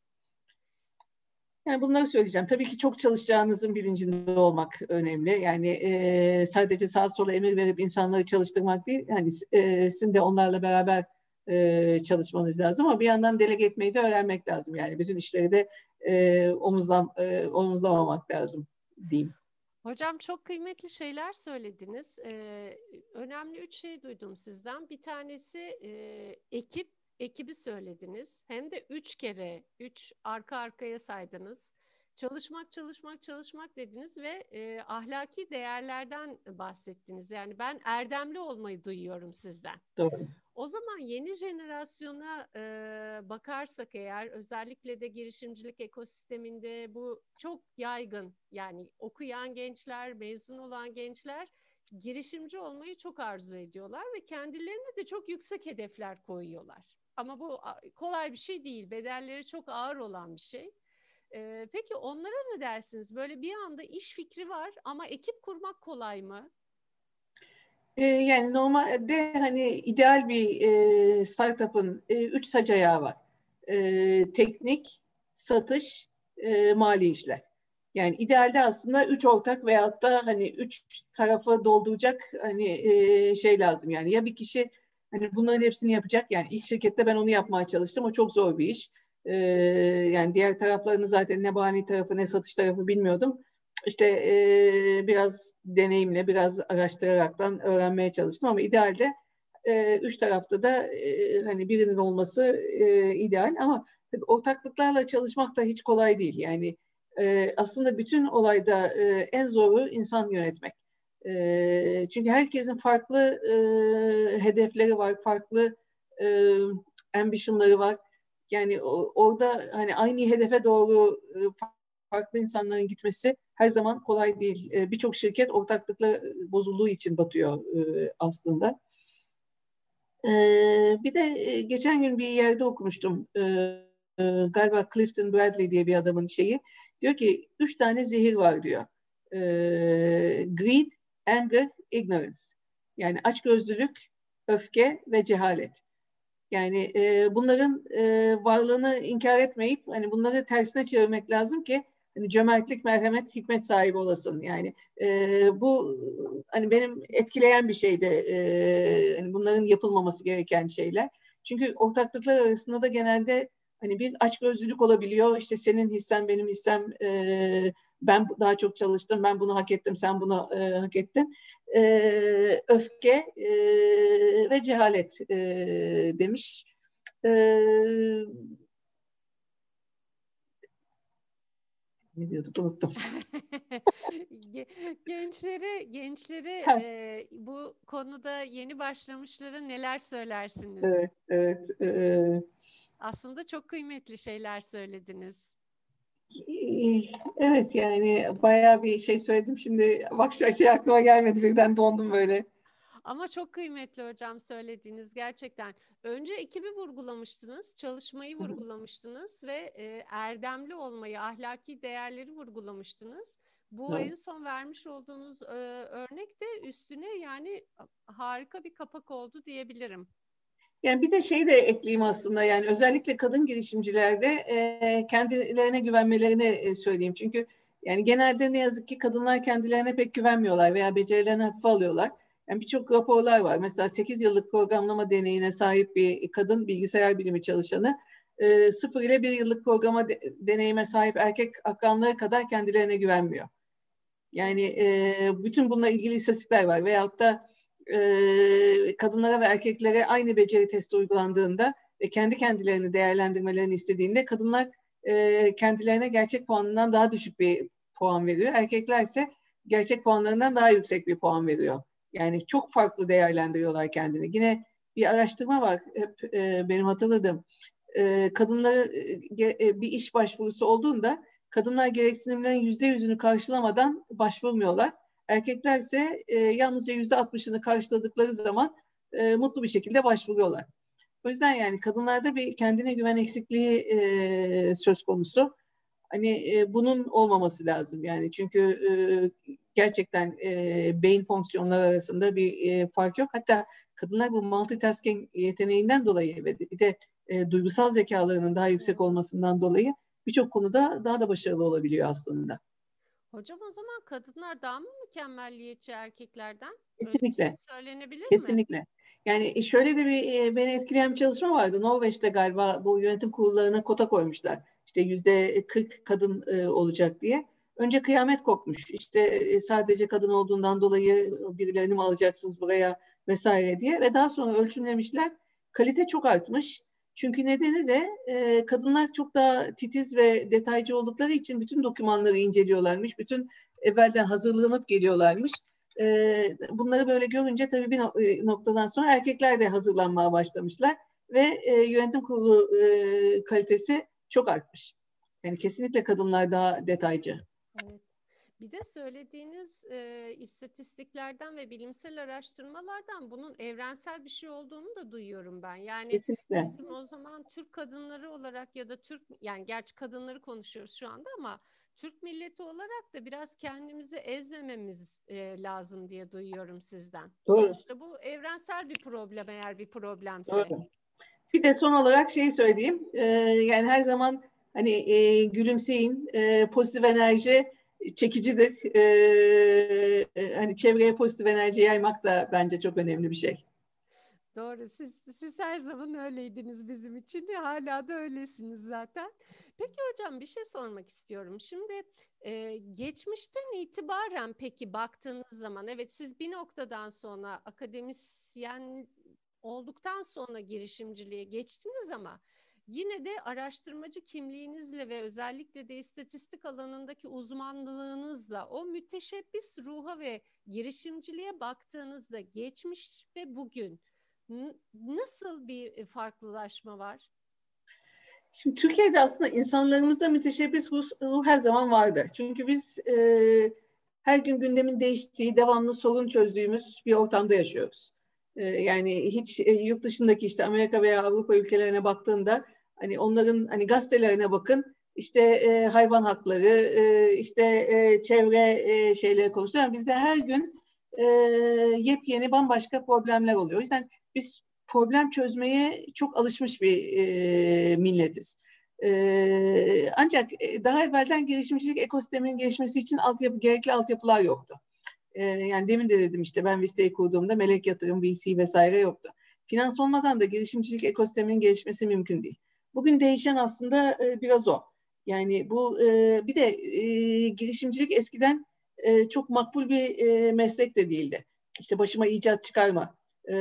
Yani bunları söyleyeceğim. Tabii ki çok çalışacağınızın bilincinde olmak önemli. Yani e, sadece sağ sola emir verip insanları çalıştırmak değil. Yani e, sizin de onlarla beraber e, çalışmanız lazım ama bir yandan delege etmeyi de öğrenmek lazım. Yani bütün işleri de e, omuzlam, e, omuzlamamak lazım diyeyim. Hocam çok kıymetli şeyler söylediniz. Ee, önemli üç şey duydum sizden. Bir tanesi e, ekip, ekibi söylediniz. Hem de üç kere, üç arka arkaya saydınız. Çalışmak, çalışmak, çalışmak dediniz ve e, ahlaki değerlerden bahsettiniz. Yani ben erdemli olmayı duyuyorum sizden. Doğru. O zaman yeni jenerasyona e, bakarsak eğer özellikle de girişimcilik ekosisteminde bu çok yaygın. Yani okuyan gençler, mezun olan gençler girişimci olmayı çok arzu ediyorlar ve kendilerine de çok yüksek hedefler koyuyorlar. Ama bu kolay bir şey değil. Bedelleri çok ağır olan bir şey. Ee, peki onlara ne dersiniz? Böyle bir anda iş fikri var ama ekip kurmak kolay mı? Ee, yani normalde hani ideal bir e, startup'ın e, üç sac ayağı var. E, teknik, satış, e, mali işler. Yani idealde aslında üç ortak veyahut da hani üç tarafı dolduracak hani e, şey lazım. Yani ya bir kişi hani bunların hepsini yapacak. Yani ilk şirkette ben onu yapmaya çalıştım. O çok zor bir iş. E, yani diğer taraflarını zaten ne mali tarafı ne satış tarafı bilmiyordum işte e, biraz deneyimle, biraz araştıraraktan öğrenmeye çalıştım ama idealde e, üç tarafta da e, hani birinin olması e, ideal ama tabii ortaklıklarla çalışmak da hiç kolay değil. Yani e, aslında bütün olayda e, en zoru insan yönetmek. Çünkü herkesin farklı e, hedefleri var, farklı e, ambitionları var. Yani orada hani aynı hedefe doğru farklı insanların gitmesi her zaman kolay değil. E, Birçok şirket ortaklıkla bozulduğu için batıyor aslında. Bir de geçen gün bir yerde okumuştum. Galiba Clifton Bradley diye bir adamın şeyi. Diyor ki üç tane zehir var diyor. Greed, anger, ignorance. Yani açgözlülük, öfke ve cehalet. Yani e, bunların e, varlığını inkar etmeyip hani bunları tersine çevirmek lazım ki hani cömertlik, merhamet, hikmet sahibi olasın. Yani e, bu hani benim etkileyen bir şeydi. E, hani bunların yapılmaması gereken şeyler. Çünkü ortaklıklar arasında da genelde hani bir açgözlülük olabiliyor. İşte senin hissen benim hissem e, ben daha çok çalıştım, ben bunu hak ettim, sen bunu e, hak ettin. E, öfke e, ve cehalet e, demiş. E, ne diyorduk unuttum. <laughs> gençleri gençleri e, bu konuda yeni başlamışlara neler söylersiniz? Evet, evet. E, Aslında çok kıymetli şeyler söylediniz. Evet yani bayağı bir şey söyledim. Şimdi bak şey aklıma gelmedi birden dondum böyle. Ama çok kıymetli hocam söylediğiniz gerçekten. Önce ekibi vurgulamıştınız, çalışmayı vurgulamıştınız ve e, erdemli olmayı, ahlaki değerleri vurgulamıştınız. Bu evet. en son vermiş olduğunuz e, örnek de üstüne yani harika bir kapak oldu diyebilirim. Yani bir de şey de ekleyeyim aslında yani özellikle kadın girişimcilerde e, kendilerine güvenmelerini e, söyleyeyim. Çünkü yani genelde ne yazık ki kadınlar kendilerine pek güvenmiyorlar veya becerilerini hafife alıyorlar. Yani birçok raporlar var. Mesela 8 yıllık programlama deneyine sahip bir kadın bilgisayar bilimi çalışanı e, 0 ile 1 yıllık programa de, deneyime sahip erkek akranları kadar kendilerine güvenmiyor. Yani e, bütün bununla ilgili istatistikler var. Veyahut da e, kadınlara ve erkeklere aynı beceri testi uygulandığında ve kendi kendilerini değerlendirmelerini istediğinde kadınlar e, kendilerine gerçek puanından daha düşük bir puan veriyor. Erkekler ise gerçek puanlarından daha yüksek bir puan veriyor. Yani çok farklı değerlendiriyorlar kendini. Yine bir araştırma var hep e, benim hatırladığım. E, kadınlara e, bir iş başvurusu olduğunda kadınlar gereksinimlerin yüzde yüzünü karşılamadan başvurmuyorlar Erkekler ise e, yalnızca yüzde altmışını karşıladıkları zaman e, mutlu bir şekilde başvuruyorlar. O yüzden yani kadınlarda bir kendine güven eksikliği e, söz konusu. Hani e, bunun olmaması lazım yani çünkü e, gerçekten e, beyin fonksiyonları arasında bir e, fark yok. Hatta kadınlar bu multitasking yeteneğinden dolayı ve bir de e, duygusal zekalarının daha yüksek olmasından dolayı birçok konuda daha da başarılı olabiliyor aslında. Hocam o zaman kadınlar daha mı mükemmelliyetçi erkeklerden? Kesinlikle. Şey söylenebilir Kesinlikle. mi? Yani şöyle de bir e, beni etkileyen bir çalışma vardı. Norveç'te galiba bu yönetim kurullarına kota koymuşlar. İşte yüzde 40 kadın e, olacak diye. Önce kıyamet kopmuş. İşte e, sadece kadın olduğundan dolayı birilerini mi alacaksınız buraya vesaire diye. Ve daha sonra ölçümlemişler. Kalite çok artmış. Çünkü nedeni de e, kadınlar çok daha titiz ve detaycı oldukları için bütün dokümanları inceliyorlarmış. Bütün evvelden hazırlanıp geliyorlarmış. E, bunları böyle görünce tabii bir noktadan sonra erkekler de hazırlanmaya başlamışlar. Ve e, yönetim kurulu e, kalitesi çok artmış. Yani kesinlikle kadınlar daha detaycı. Evet. Bir de söylediğiniz e, istatistiklerden ve bilimsel araştırmalardan bunun evrensel bir şey olduğunu da duyuyorum ben. Yani Kesinlikle. bizim o zaman Türk kadınları olarak ya da Türk yani gerçi kadınları konuşuyoruz şu anda ama Türk milleti olarak da biraz kendimizi ezmememiz e, lazım diye duyuyorum sizden. Doğru. Sonuçta bu evrensel bir problem eğer bir problemse. Doğru. Bir de son olarak şeyi söyleyeyim. Ee, yani her zaman hani e, gülümseyin, e, pozitif enerji çekicidir. Ee, hani çevreye pozitif enerji yaymak da bence çok önemli bir şey. Doğru. Siz, siz her zaman öyleydiniz bizim için. Hala da öylesiniz zaten. Peki hocam bir şey sormak istiyorum. Şimdi e, geçmişten itibaren peki baktığınız zaman evet siz bir noktadan sonra akademisyen olduktan sonra girişimciliğe geçtiniz ama yine de araştırmacı kimliğinizle ve özellikle de istatistik alanındaki uzmanlığınızla o müteşebbis ruha ve girişimciliğe baktığınızda geçmiş ve bugün nasıl bir farklılaşma var? Şimdi Türkiye'de aslında insanlarımızda müteşebbis ruh her zaman vardı. Çünkü biz e, her gün gündemin değiştiği, devamlı sorun çözdüğümüz bir ortamda yaşıyoruz. E, yani hiç e, yurt dışındaki işte Amerika veya Avrupa ülkelerine baktığında hani onların hani gazetelerine bakın işte e, hayvan hakları, e, işte e, çevre e, şeyleri konuşuyor. bizde her gün e, yepyeni bambaşka problemler oluyor. O yüzden biz problem çözmeye çok alışmış bir e, milletiz. E, ancak daha evvelden girişimcilik ekosisteminin gelişmesi için altyapı, gerekli altyapılar yoktu. E, yani demin de dedim işte ben Vista'yı kurduğumda melek yatırım, VC vesaire yoktu. Finans olmadan da girişimcilik ekosisteminin gelişmesi mümkün değil. Bugün değişen aslında e, biraz o. Yani bu e, bir de e, girişimcilik eskiden e, çok makbul bir e, meslek de değildi. İşte başıma icat çıkarma e,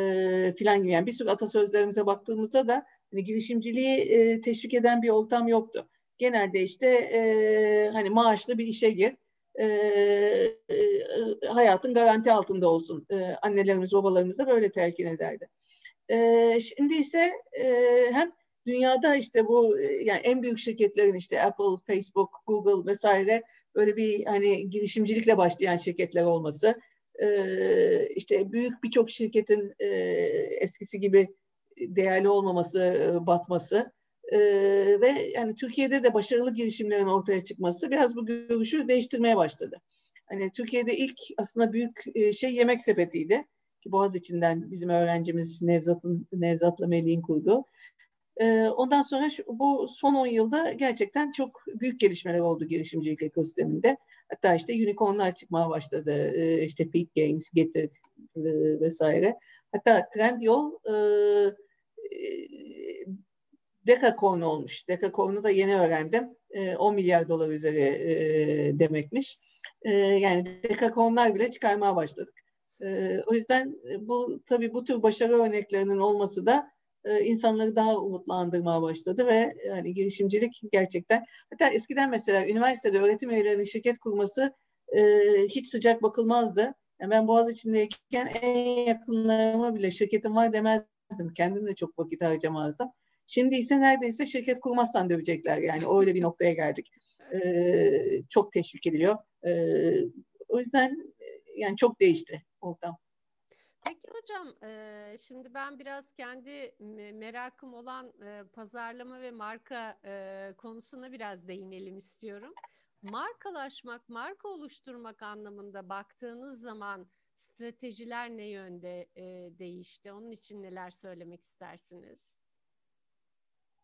filan gibi. Yani bir sürü atasözlerimize baktığımızda da hani girişimciliği e, teşvik eden bir ortam yoktu. Genelde işte e, hani maaşlı bir işe gir, e, e, hayatın garanti altında olsun. E, annelerimiz, babalarımız da böyle telkin ederdi. E, şimdi ise e, hem dünyada işte bu yani en büyük şirketlerin işte Apple, Facebook, Google vesaire böyle bir hani girişimcilikle başlayan şirketler olması, e, işte büyük birçok şirketin e, eskisi gibi değerli olmaması, e, batması e, ve yani Türkiye'de de başarılı girişimlerin ortaya çıkması biraz bu görüşü değiştirmeye başladı. Hani Türkiye'de ilk aslında büyük e, şey yemek sepetiydi. Boğaz içinden bizim öğrencimiz Nevzat'ın Nevzat'la Melih'in kurduğu. Ondan sonra şu, bu son 10 yılda gerçekten çok büyük gelişmeler oldu girişimcilik ekosisteminde. Hatta işte unicornlar çıkmaya başladı. İşte Peak Games, Getir vesaire. Hatta Trendyol Dekakorn olmuş. Dekakorn'u da yeni öğrendim. 10 milyar dolar üzeri demekmiş. Yani Dekakornlar bile çıkarmaya başladık. O yüzden bu tabii bu tür başarı örneklerinin olması da insanları daha umutlandırmaya başladı ve yani girişimcilik gerçekten hatta eskiden mesela üniversitede öğretim üyelerinin şirket kurması hiç sıcak bakılmazdı. Yani ben Boğaziçi'ndeyken en yakınlarıma bile şirketim var demezdim. Kendim de çok vakit harcamazdım. Şimdi ise neredeyse şirket kurmazsan dövecekler yani öyle bir noktaya geldik. Ee, çok teşvik ediliyor. Ee, o yüzden yani çok değişti ortam. Peki hocam, şimdi ben biraz kendi merakım olan pazarlama ve marka konusuna biraz değinelim istiyorum. Markalaşmak, marka oluşturmak anlamında baktığınız zaman stratejiler ne yönde değişti? Onun için neler söylemek istersiniz?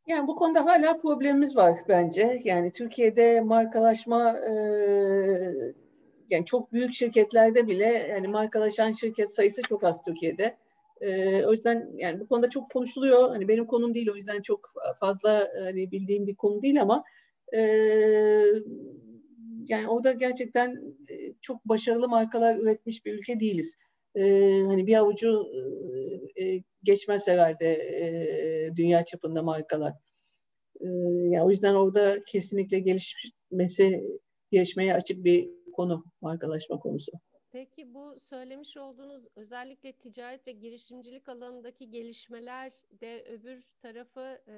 Yani bu konuda hala problemimiz var bence. Yani Türkiye'de markalaşma e, yani çok büyük şirketlerde bile yani markalaşan şirket sayısı çok az Türkiye'de. E, o yüzden yani bu konuda çok konuşuluyor. Hani benim konum değil o yüzden çok fazla hani bildiğim bir konu değil ama e, yani orada gerçekten çok başarılı markalar üretmiş bir ülke değiliz. E, hani bir avucu e, geçmez herhalde e, dünya çapında markalar. E, yani o yüzden orada kesinlikle gelişmesi, gelişmeye açık bir konu markalaşma konusu. Peki bu söylemiş olduğunuz özellikle ticaret ve girişimcilik alanındaki gelişmeler de öbür tarafı e,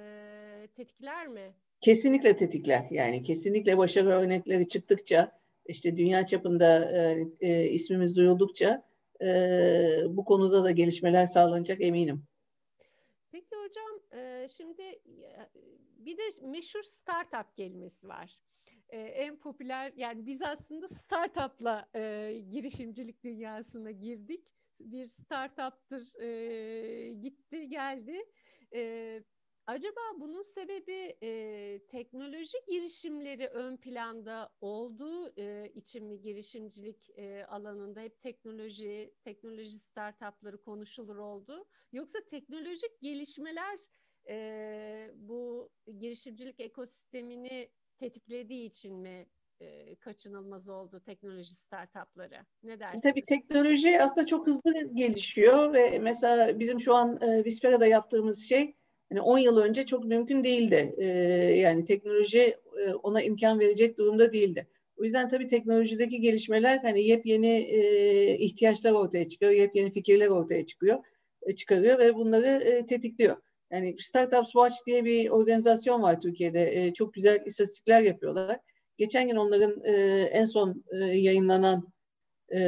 tetikler mi? Kesinlikle tetikler. Yani kesinlikle başarı örnekleri çıktıkça, işte dünya çapında e, e, ismimiz duyuldukça e, bu konuda da gelişmeler sağlanacak eminim. Peki hocam, e, şimdi bir de meşhur startup kelimesi var e, en popüler yani biz aslında startupla e, girişimcilik dünyasına girdik. Bir startuptır e, gitti geldi. E, acaba bunun sebebi e, teknoloji girişimleri ön planda olduğu e, için mi girişimcilik e, alanında hep teknoloji, teknoloji startupları konuşulur oldu? Yoksa teknolojik gelişmeler e, bu girişimcilik ekosistemini tetiklediği için mi e, kaçınılmaz oldu teknoloji startupları? Ne dersiniz? Tabii teknoloji aslında çok hızlı gelişiyor ve mesela bizim şu an e, Vispera'da yaptığımız şey hani 10 yıl önce çok mümkün değildi. E, yani teknoloji e, ona imkan verecek durumda değildi. O yüzden tabii teknolojideki gelişmeler hani yepyeni e, ihtiyaçlar ortaya çıkıyor, yepyeni fikirler ortaya çıkıyor, e, çıkarıyor ve bunları e, tetikliyor. Yani Startups Watch diye bir organizasyon var Türkiye'de. E, çok güzel istatistikler yapıyorlar. Geçen gün onların e, en son e, yayınlanan e,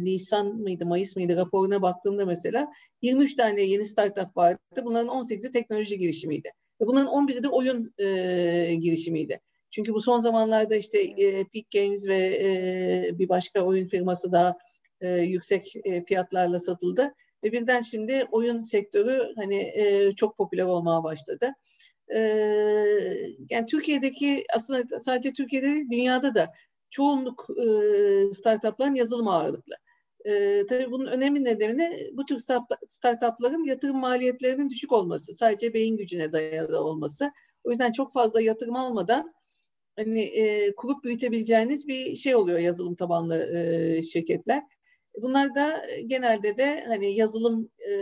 Nisan mıydı, Mayıs mıydı raporuna baktığımda mesela 23 tane yeni startup vardı. Bunların 18'i teknoloji girişimiydi. Ve bunların 11'i de oyun e, girişimiydi. Çünkü bu son zamanlarda işte e, Peak Games ve e, bir başka oyun firması daha e, yüksek e, fiyatlarla satıldı. Ve birden şimdi oyun sektörü hani e, çok popüler olmaya başladı. E, yani Türkiye'deki aslında sadece Türkiye'de değil dünyada da çoğunluk e, startupların yazılım ağırlıklı. E, tabii bunun önemli nedeni bu tür startupların yatırım maliyetlerinin düşük olması. Sadece beyin gücüne dayalı olması. O yüzden çok fazla yatırım almadan hani e, kurup büyütebileceğiniz bir şey oluyor yazılım tabanlı e, şirketler. Bunlar da genelde de hani yazılım e,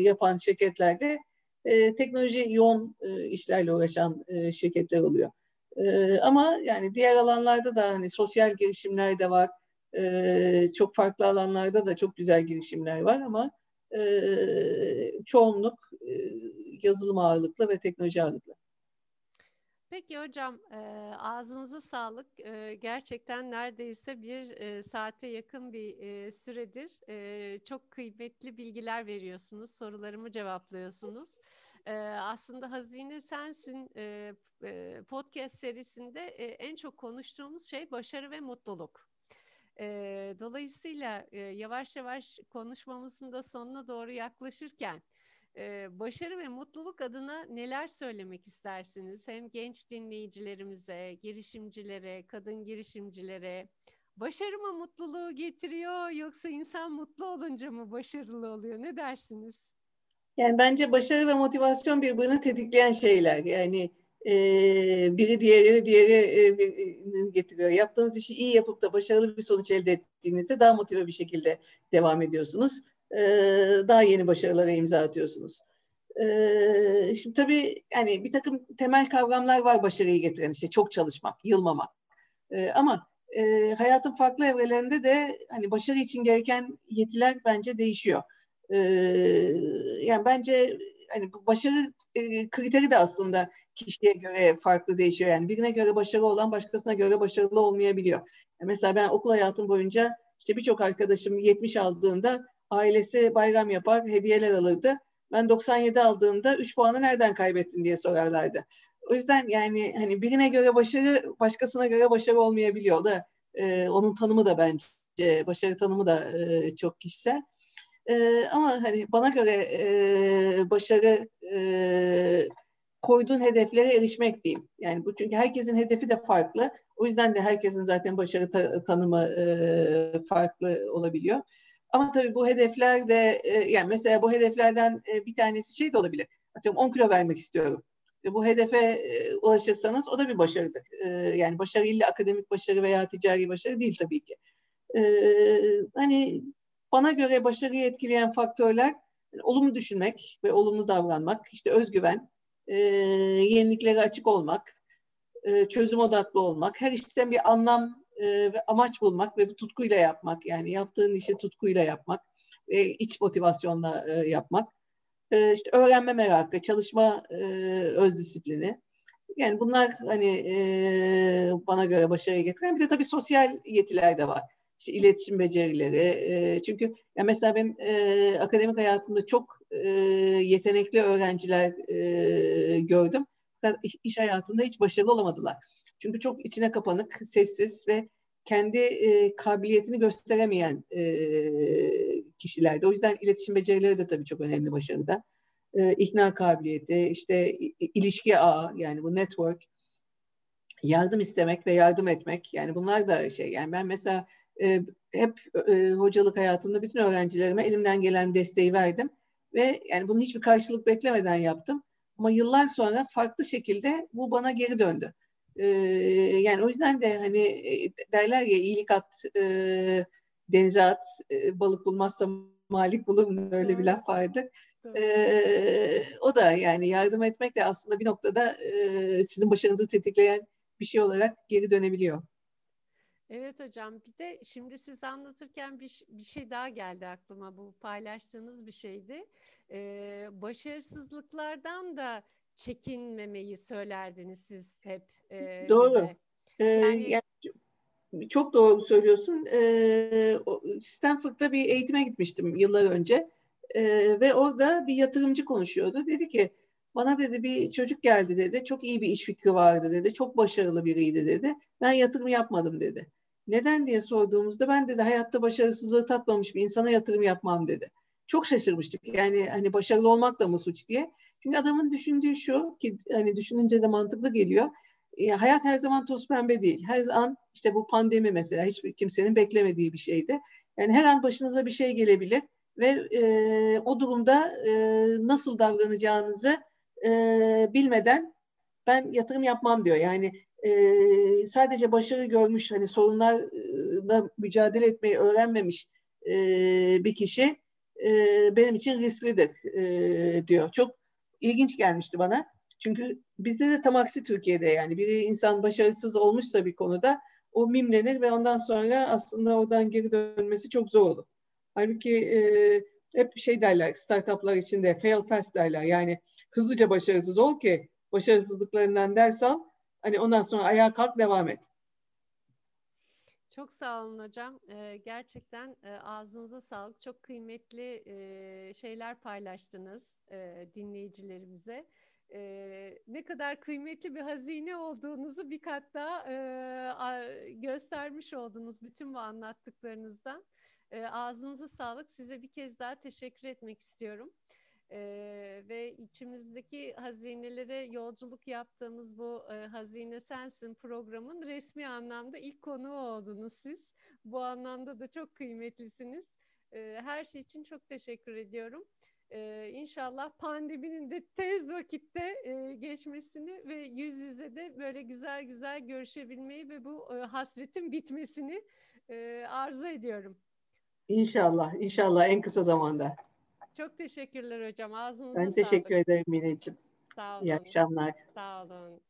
yapan şirketlerde e, teknoloji yoğun e, işlerle uğraşan e, şirketler oluyor. E, ama yani diğer alanlarda da hani sosyal girişimler de var. E, çok farklı alanlarda da çok güzel girişimler var ama e, çoğunluk e, yazılım ağırlıklı ve teknoloji ağırlıklı. Peki hocam e, ağzınıza sağlık. E, gerçekten neredeyse bir e, saate yakın bir e, süredir e, çok kıymetli bilgiler veriyorsunuz, sorularımı cevaplıyorsunuz. E, aslında Hazine Sensin e, podcast serisinde e, en çok konuştuğumuz şey başarı ve mutluluk. E, dolayısıyla e, yavaş yavaş konuşmamızın da sonuna doğru yaklaşırken ee, başarı ve mutluluk adına neler söylemek istersiniz? Hem genç dinleyicilerimize, girişimcilere, kadın girişimcilere. Başarı mı mutluluğu getiriyor yoksa insan mutlu olunca mı başarılı oluyor? Ne dersiniz? Yani bence başarı ve motivasyon birbirini tetikleyen şeyler. Yani e, biri diğerini diğeri e, getiriyor. Yaptığınız işi iyi yapıp da başarılı bir sonuç elde ettiğinizde daha motive bir şekilde devam ediyorsunuz daha yeni başarılara imza atıyorsunuz. şimdi tabii yani bir takım temel kavramlar var başarıyı getiren işte çok çalışmak, yılmamak. ama hayatın farklı evrelerinde de hani başarı için gereken yetiler bence değişiyor. yani bence hani bu başarı kriteri de aslında kişiye göre farklı değişiyor. Yani birine göre başarılı olan başkasına göre başarılı olmayabiliyor. Mesela ben okul hayatım boyunca işte birçok arkadaşım 70 aldığında ailesi bayram yapar, hediyeler alırdı. Ben 97 aldığımda 3 puanı nereden kaybettin diye sorarlardı. O yüzden yani hani birine göre başarı, başkasına göre başarı olmayabiliyor da e, onun tanımı da bence başarı tanımı da e, çok kişisel. E, ama hani bana göre e, başarı e, koyduğun hedeflere erişmek diyeyim. Yani bu çünkü herkesin hedefi de farklı. O yüzden de herkesin zaten başarı ta- tanımı e, farklı olabiliyor. Ama tabii bu hedefler de e, yani mesela bu hedeflerden e, bir tanesi şey de olabilir. Atıyorum 10 kilo vermek istiyorum. Ve bu hedefe e, ulaşırsanız o da bir başarıdır. Yani başarı illa akademik başarı veya ticari başarı değil tabii ki. Hani bana göre başarıyı etkileyen faktörler olumlu düşünmek ve olumlu davranmak, işte özgüven, yeniliklere açık olmak, çözüm odaklı olmak, her işten bir anlam e, ve amaç bulmak ve bir tutkuyla yapmak yani yaptığın işi tutkuyla yapmak ve iç motivasyonla e, yapmak. E, işte öğrenme merakı, çalışma e, öz disiplini. Yani bunlar hani e, bana göre başarıyı getiren bir de tabii sosyal yetiler de var. İşte iletişim becerileri. E, çünkü ya mesela benim e, akademik hayatımda çok e, yetenekli öğrenciler e, gördüm. İş hayatında hiç başarılı olamadılar. Çünkü çok içine kapanık, sessiz ve kendi e, kabiliyetini gösteremeyen e, kişilerde. O yüzden iletişim becerileri de tabii çok önemli başarıda. E, ikna kabiliyeti, işte ilişki ağı yani bu network, yardım istemek ve yardım etmek yani bunlar da şey yani ben mesela e, hep e, hocalık hayatımda bütün öğrencilerime elimden gelen desteği verdim ve yani bunu hiçbir karşılık beklemeden yaptım. Ama yıllar sonra farklı şekilde bu bana geri döndü. E, yani o yüzden de hani derler ya iyilik at, e, denize at, e, balık bulmazsa malik bulur mu öyle bir laf vardı. Ee, o da yani yardım etmek de aslında bir noktada e, sizin başarınızı tetikleyen bir şey olarak geri dönebiliyor. Evet hocam bir de şimdi siz anlatırken bir, bir şey daha geldi aklıma bu paylaştığınız bir şeydi. Ee, başarısızlıklardan da çekinmemeyi söylerdiniz siz hep. E, Doğru. Ee, yani, yani çok doğru söylüyorsun. Stanford'da bir eğitime gitmiştim yıllar önce ve orada bir yatırımcı konuşuyordu. Dedi ki bana dedi bir çocuk geldi dedi. Çok iyi bir iş fikri vardı dedi. Çok başarılı biriydi dedi. Ben yatırım yapmadım dedi. Neden diye sorduğumuzda ben dedi hayatta başarısızlığı tatmamış bir insana yatırım yapmam dedi. Çok şaşırmıştık. Yani hani başarılı olmak da mı suç diye. Çünkü adamın düşündüğü şu ki hani düşününce de mantıklı geliyor. E, hayat her zaman toz pembe değil. Her an işte bu pandemi mesela hiçbir kimsenin beklemediği bir şeydi. Yani her an başınıza bir şey gelebilir ve e, o durumda e, nasıl davranacağınızı e, bilmeden ben yatırım yapmam diyor. Yani e, sadece başarı görmüş hani sorunlarla mücadele etmeyi öğrenmemiş e, bir kişi e, benim için risklidir e, diyor. Çok ilginç gelmişti bana. Çünkü bizde de tam aksi Türkiye'de yani bir insan başarısız olmuşsa bir konuda o mimlenir ve ondan sonra aslında oradan geri dönmesi çok zor olur. Halbuki e, hep şey derler startuplar içinde fail fast derler yani hızlıca başarısız ol ki başarısızlıklarından ders al hani ondan sonra ayağa kalk devam et. Çok sağ olun hocam. Ee, gerçekten e, ağzınıza sağlık. Çok kıymetli e, şeyler paylaştınız e, dinleyicilerimize. E, ne kadar kıymetli bir hazine olduğunuzu bir kat daha e, göstermiş oldunuz bütün bu anlattıklarınızdan. E, ağzınıza sağlık. Size bir kez daha teşekkür etmek istiyorum. E, ve içimizdeki hazinelere yolculuk yaptığımız bu e, Hazine Sensin programın resmi anlamda ilk konuğu oldunuz siz. Bu anlamda da çok kıymetlisiniz. E, her şey için çok teşekkür ediyorum. Ee, inşallah pandeminin de tez vakitte e, geçmesini ve yüz yüze de böyle güzel güzel görüşebilmeyi ve bu e, hasretin bitmesini e, arzu ediyorum. İnşallah, inşallah en kısa zamanda. Çok teşekkürler hocam. Ağzınıza Ben teşekkür ederim Mineciğim. Sağ olun. İyi akşamlar. Sağ olun.